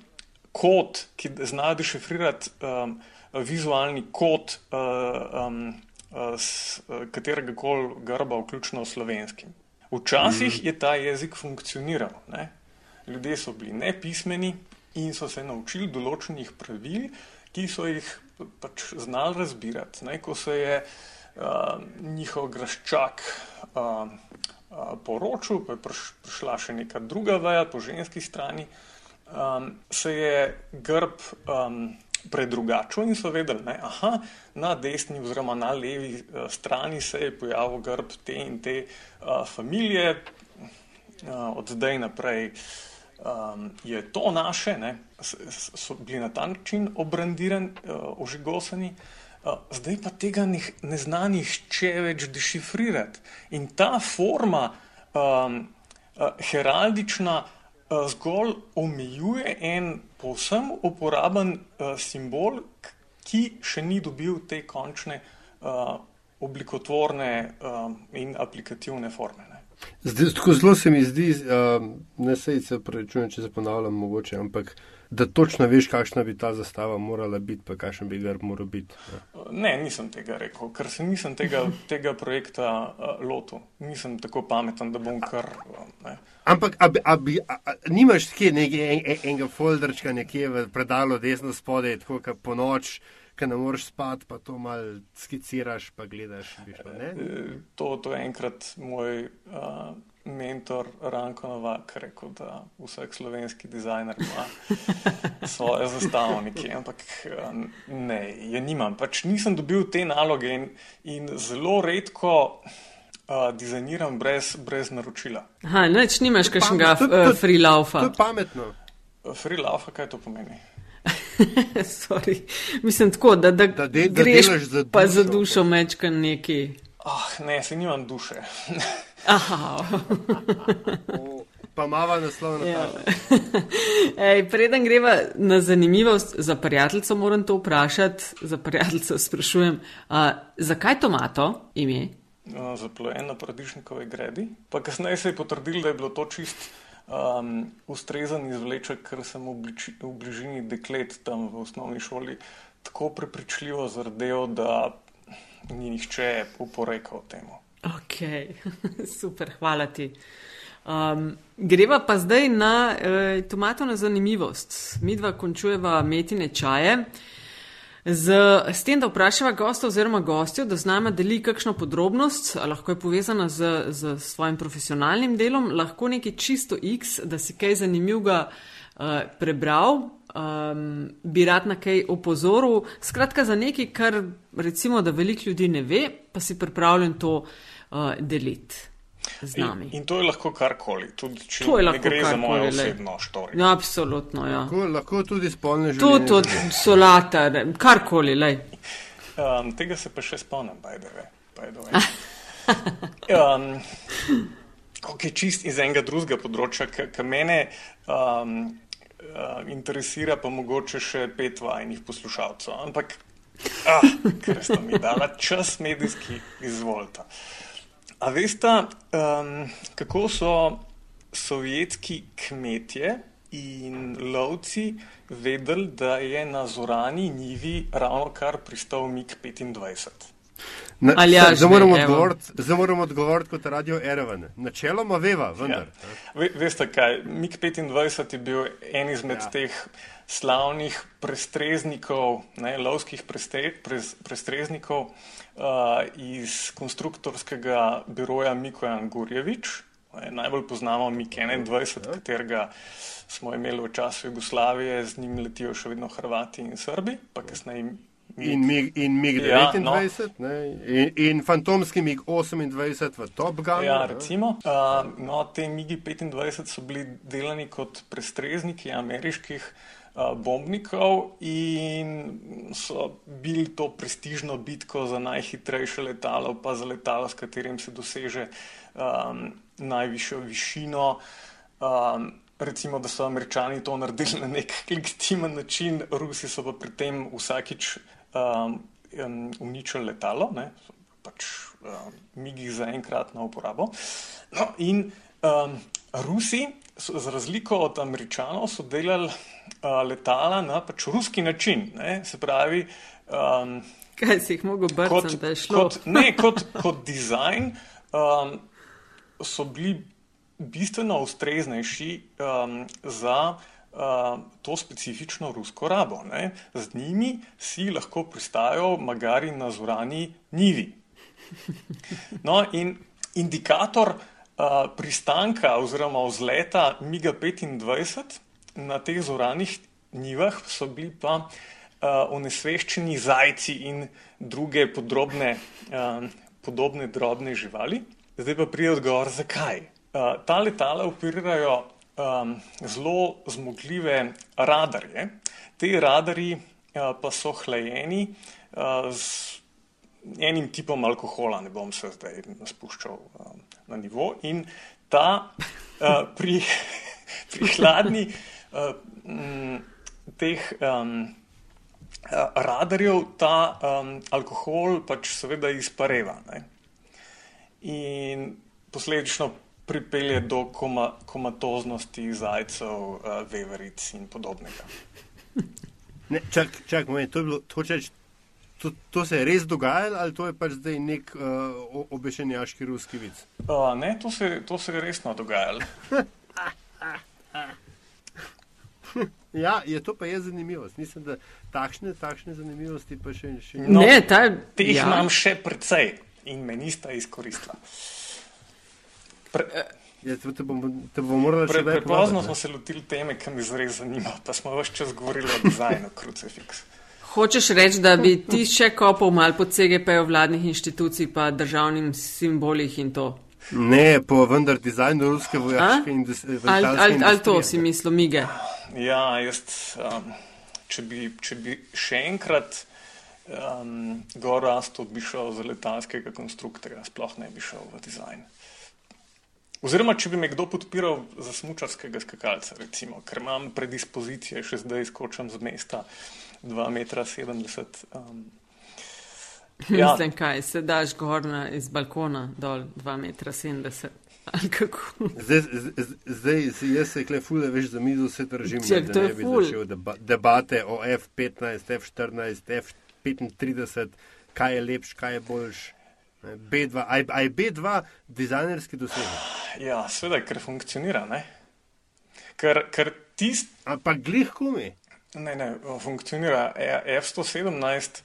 kod, ki znajo dešifrirati um, vizualni kod uh, um, uh, uh katerega koli grba, vključno s slovenskim. Včasih mm. je ta jezik funkcioniral. Ne? Ljudje so bili nepismeni in so se naučili določenih pravil, ki so jih pač znali razbirati. Ne? Ko se je uh, njihov graščak uh, poročil, pa je prišla še neka druga veja po ženski strani, um, se je grb um, predrugačil in so vedeli, da na desni oziroma na levi uh, strani se je pojavil grb te in te uh, familije, uh, od zdaj naprej. Um, je to naše, ne, so bili na ta način obrandirani, uh, ožigosani. Uh, zdaj pa tega ne, ne zna nihče več dešifrirati. In ta forma um, heraldična uh, zgolj omejuje en povsem uporaben uh, simbol, ki še ni dobil te končne uh, oblikotvorne in aplikativne forme. Zdaj, tako zelo se mi zdi, ne sejce, prečujem, če se ponavljam, mogoče, ampak uh, da točno veš, kakšna bi ta zastava morala biti, pa kakšen bi grb moral biti. Ja. Ne, nisem tega rekel, ker se nisem tega, tega projekta uh, lotil. Nisem tako pameten, da bom kar. Uh, Ampak, a, a, a, a, nimaš kje nekaj en, en, enega folderčka nekje v predalu desno spodaj, tako kot po noč, ki ne moreš spati, pa to mal skiciraš, pa gledaš. Šlo, to, to je enkrat moj. Uh, mentor Ranko Novak rekel, da vsak slovenski dizajner ima svoje zastavnike, ampak ne, je nimam. Pač nisem dobil te naloge in, in zelo redko uh, dizajniram brez, brez naročila. Aha, neč nimaš kakšnega uh, free laufa. To je pametno. Free laufa, kaj to pomeni? Sorry. Mislim tako, da, da, Da de- da greš za pa dušo. za dušo mečkan neki. Ah, ne, se nimam duše. Aha. Pa mava naslov na Ja. Ej, preden greva na zanimivost, za prijateljico moram to vprašati, za prijateljico sprašujem, a, zakaj tomato ime? uh, zaplojen na paradižnikovi gredi. Pa kasneje se je potrdilo, da je bilo to čist um, ustrezen izvleček, ker sem v, bliči, v bližini deklet tam v osnovni šoli tako prepričljivo zardel, da ni nihče oporekal temu. Ok, super, hvala ti. Um, greva pa zdaj na eh, tomatovno zanimivost. Mi dva končujeva metine čaje. Z, s tem, da vprašava gosta oziroma gostjo, da z nama deli kakšno podrobnost, lahko je povezana z, z svojim profesionalnim delom, lahko nekaj čisto X, da si kaj zanimivega uh, prebral, um, bi rad na kaj opozoril. Skratka, za nekaj, kar recimo, da veliko ljudi ne ve, pa si pripravljen to uh, deliti z nami. In, in to je lahko karkoli, tudi če To je ne lahko gre za glej. osebno štorijo. Ja, absolutno, ja. Lahko, lahko tudi spolne To, življenje. to, solata, ne, karkoli, lej. Um, tega se pa še spomnim, by the way. By the way. um, ok, čist iz enega drugega področja, ki mene um, uh, interesira, pa mogoče še pet vajnih poslušalcev. Ampak, ah, ker ste mi dala čas medijski, izvolite. A veste, um, kako so sovjetski kmetje in lovci vedeli, da je na zorani njivi ravno kar pristal MiG-25? Na- Aljaž, zdaj- moramo odgovoriti, odgovoriti kot radio Erevan. Načeloma veva, vendar. Ja. Ve, veste kaj, MiG-25 je bil en izmed Ja. ja. teh slavnih prestreznikov, ne, lovskih prestre, pres, prestreznikov uh, iz konstruktorskega biroja Mikojan Gurjevič. Ne, najbolj poznamo MiG-21, katerega smo imeli v času Jugoslavije, z njim letijo še vedno Hrvati in Srbi, pa kasneje In MiG, in MiG Ja, 29, no. ne, in, in fantomski MiG 28 v Top Gunu. Ja, ne. recimo. Uh, no, te MiG-25 so bili delani kot prestrezniki ameriških uh, bombnikov in so bili to prestižno bitko za najhitrejše letalo, pa za letalo, s katerim se doseže um, najvišjo višino. Um, recimo, da so američani to naredili na nek legitimen način, Rusi so pa pri tem vsakič um, um, uničili letalo. Ne? pač um, migi za enkratno uporabo. No, in um, Rusi, so, za razliko od Američanov, so delali uh, letala na pač ruski način. Ne? Se pravi, um, Kaj si jih mogel brcati, da je šlo? kot, ne, kot, kot dizajn um, so bili bistveno ustreznejši um, za uh, to specifično rusko rabo. Ne? Z njimi si lahko pristajal magari na zorani njivi. No, in indikator uh, pristanka oziroma vzleta MiG-25 na teh zoranih njivah so bili pa uh, onesveščeni zajci in druge podrobne, uh, podobne drobne živali. Zdaj pa pride odgovor, zakaj. Uh, ta letala operirajo zelo zmogljive radarje. Te radarji uh, pa so hlajeni uh, z enim tipom alkohola, ne bom se zdaj spuščal um, na nivo. In ta uh, pri, pri hladni uh, m, teh um, uh, radarjev ta um, alkohol pač seveda izpareva. Ne? In posledično pripelje do koma, komatoznosti zajcev, uh, veveric in podobnega. Ne, čak, čak, moment, to, je bilo, to, če, to, to se je res dogajalo ali to je pač zdaj nek uh, obešenjaški ruski vic? Uh, ne, to se, to se je resno dogajalo. Ja, je to pa je zanimivost. Mislim, da takšne, takšne zanimivosti pa še, še No, ne, ta, Teh ja. imam še precej in me nista izkoristila. Pre, Ja, te, bomo te bom morali pre, še prepozno smo se lotili teme, ki me zares zanima, pa smo več čas govorili o dizajnu krucifiks. Hočeš reči, da bi ti še kopal mal pod CGP-jo vladnih inštitucij pa državnim simbolih in to? Ne, po vendar dizajnu ruske vojaške A? indus- Ali letalske al, al to industrije. si mislil, mige? Ja, jaz, um, če bi, če bi še enkrat um, gor rastel, bi šel za letalskega konstruktorja, sploh ne bi šel v dizajn. Oziroma, če bi me kdo podpiral za smočarskega skakalca, recimo, ker imam predispozicije, še zdaj skočam z mesta 2,70 m. Um, ja. Mislim, kaj se daš gor na, iz balkona dol 2,70 m. Zdaj, zdaj, jaz se kle fule veš za mizo, se držim, Če, da ne bi ful. začel deba debate o F15, F14, F35, kaj je lepš, kaj je boljš. B2, aj, aj B2 dizajnerski dosežek. Ja, seveda, ker funkcionira, ne? Ker, ker tist... Ampak glih kumi. Ne, ne, funkcionira. E, F117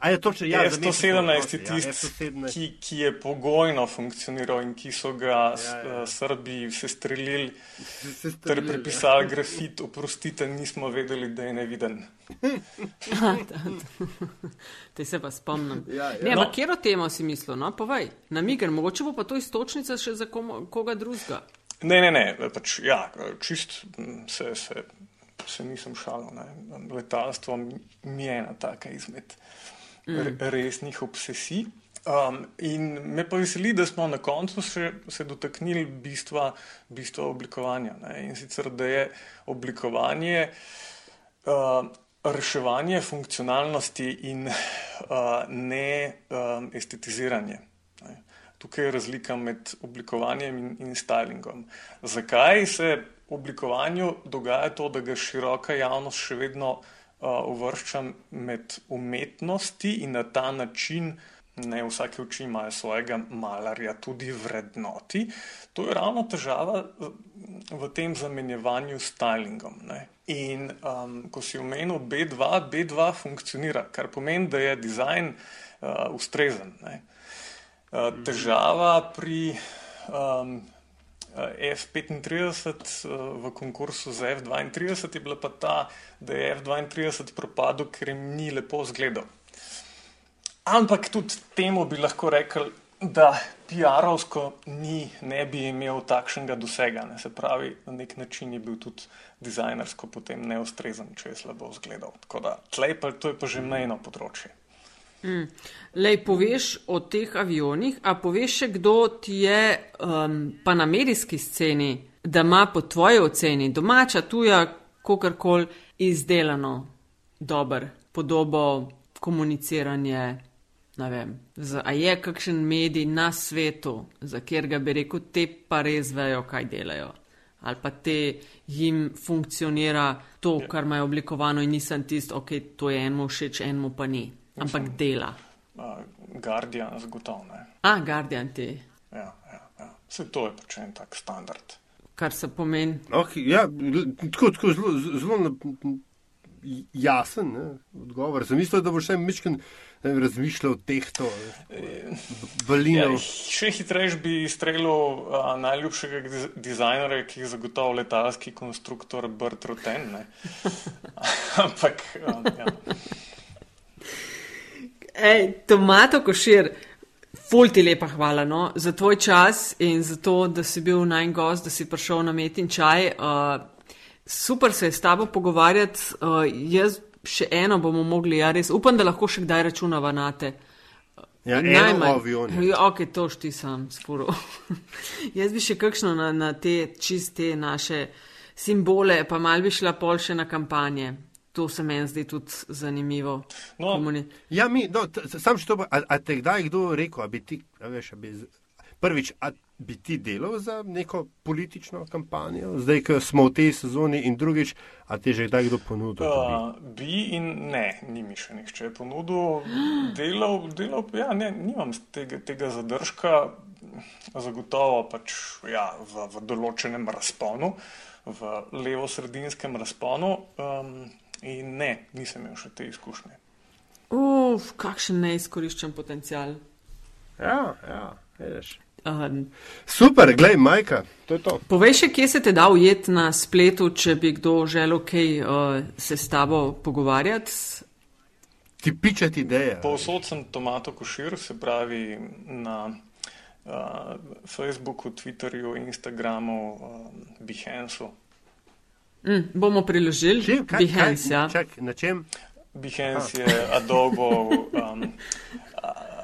A je točno, ja, F117 je tisti, ja, ki, ki je pogojno funkcioniral in ki so ga ja, ja. Srbi se streljili ter pripisali grafit, oprostite, nismo vedeli, da je neviden. Te se pa spomnim. Ja, ja. Ne, no. kjer o temo si mislil? No, povej, namiger, mogoče bo pa to istočnica še za komu, koga drugega. Ne, ne, ne, pač, ja, čist se, se, se nisem šalil. Letalstvo mi je ena taka izmed mm. resnih obsesij. Um, in me pa veseli, da smo na koncu še, se dotaknili bistva, bistva oblikovanja. Ne? In sicer, da je oblikovanje uh, reševanje funkcionalnosti in uh, ne um, estetiziranje. Ne? Tukaj je razlika med oblikovanjem in, in stylingom. Zakaj se oblikovanju dogaja to, da ga široka javnost še vedno uvrščam med umetnosti in na ta način, ne vsake oči imajo svojega malarja, tudi vrednoti. To je ravno težava v tem zamenjevanju s stylingom. Ne. In um, ko si omenil B2, B2 funkcionira, kar pomeni, da je dizajn uh, ustrezen. Ne. Uh, težava pri um, F35 v konkursu za F32 je bila pa ta, da je F32 propadel, ker jim ni lepo zgledal. Ampak tudi temu bi lahko rekel, da PR-ovsko ni, ne bi imel takšnega dosega. Ne. Se pravi, na nek način je bil tudi dizajnersko potem neustrezen, če je slabo zgledal. Tako da, tlej pa to je pa že mejno področje. Mm. Lej, poveš o teh avionih, a poveš še, kdo ti je um, pa na medijski sceni, da ima po tvoji oceni domača, tuja, kakorkoli izdelano dober podobo, komuniciranje. Vem, z, a je kakšen medij na svetu, za kjer ga bi rekel, te pa res vejo, kaj delajo. Ali pa te jim funkcionira to, ja. kar imajo oblikovano, in nisem tisti, ok, to je enemu všeč, enemu pa ni ampak Mislim, dela. Uh, Guardian, zagotovo. A, Guardian ti. Ja, ja, ja. Vse to je pač en tak standard. Kar se pomeni. Okay, ja, tako, tako zelo, zelo jasen ne, odgovor. Sem mislil, da bo še Mičken razmišljal o teh to. Ja, še hitreje bi streljal najljubšega dizajnera, ki je zagotovo letalski konstruktor Brt Roten. Ampak. Um, ja. Ej, tomato košir, ful ti lepa hvala no, za tvoj čas in za to, da si bil naj gost, da si prišel na met in čaj. Uh, super se je s tabo pogovarjati. Uh, jaz še eno bomo mogli, ja res upam, da lahko še kdaj računava na te. Ja, Najmanj. Ja, ok, to šti sam, sporo. jaz bi še kakšno na, na te čiste naše simbole, pa mal bi šla pol še na kampanje. To se meni zdi tudi zanimivo. No, ja, mi, no, sam še to, a, a te kdaj kdo rekel, a bi ti, a veš, a bi, prvič, a bi ti delal za neko politično kampanjo, zdaj, ko smo v tej sezoni in drugič, a ti že kdaj kdo ponudil? Uh, bi in ne, ni mi še nihče ponudil. Delal, delal, ja, ne, nimam tega, tega zadržka, zagotovo pač, ja, v, v določenem razponu, v levo-sredinskem razponu. Um, In ne, nisem imel še te izkušnje. Uf, kakšen neizkoriščen potencial. Ja, ja, veš. Um, Super, glej, majka, to je to. Povej še, kje se te da ujet na spletu, če bi kdo želel kaj uh, se s tabo pogovarjati? Ti pičati ideje. Povsod sem tomato košir, se pravi na uh, Facebooku, Twitterju, Instagramu, uh, Behanceu. Mm, bomo priložili Čem, kaj, Behance. kaj, Ja. čak, na čem? Behance je Adobe, um,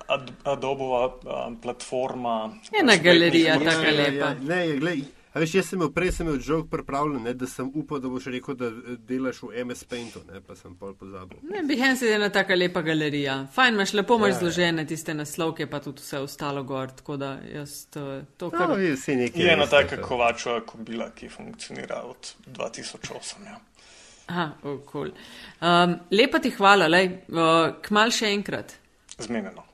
ad, Adobova um, platforma. Ena galerija, vrst. taka lepa. Ja, ne, je, glej, a veš, jaz sem imel prej sem imel žog pripravljen, ne, da sem upal, da boš rekel, da eh, delaš v MS Paintu, ne, pa sem pol pozabil. Ne, Behance je ena taka lepa galerija. Fajn imaš, lepo imaš Ja, ja. zložene tiste naslovke, pa tudi vse ostalo gor. Tako da jaz eh, to No, kar. je vse nekaj. Je ena taka to. kovačova kobila, ki funkcionira od 2008. Ja. Aha, oh, cool. um, lepa ti hvala, lej, uh, kmal še enkrat. Zmenjeno.